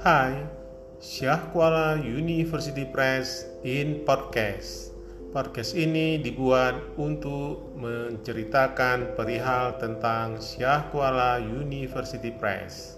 Hai, Syah Kuala University Press in Podcast. Podcast ini dibuat untuk menceritakan perihal tentang Syah Kuala University Press.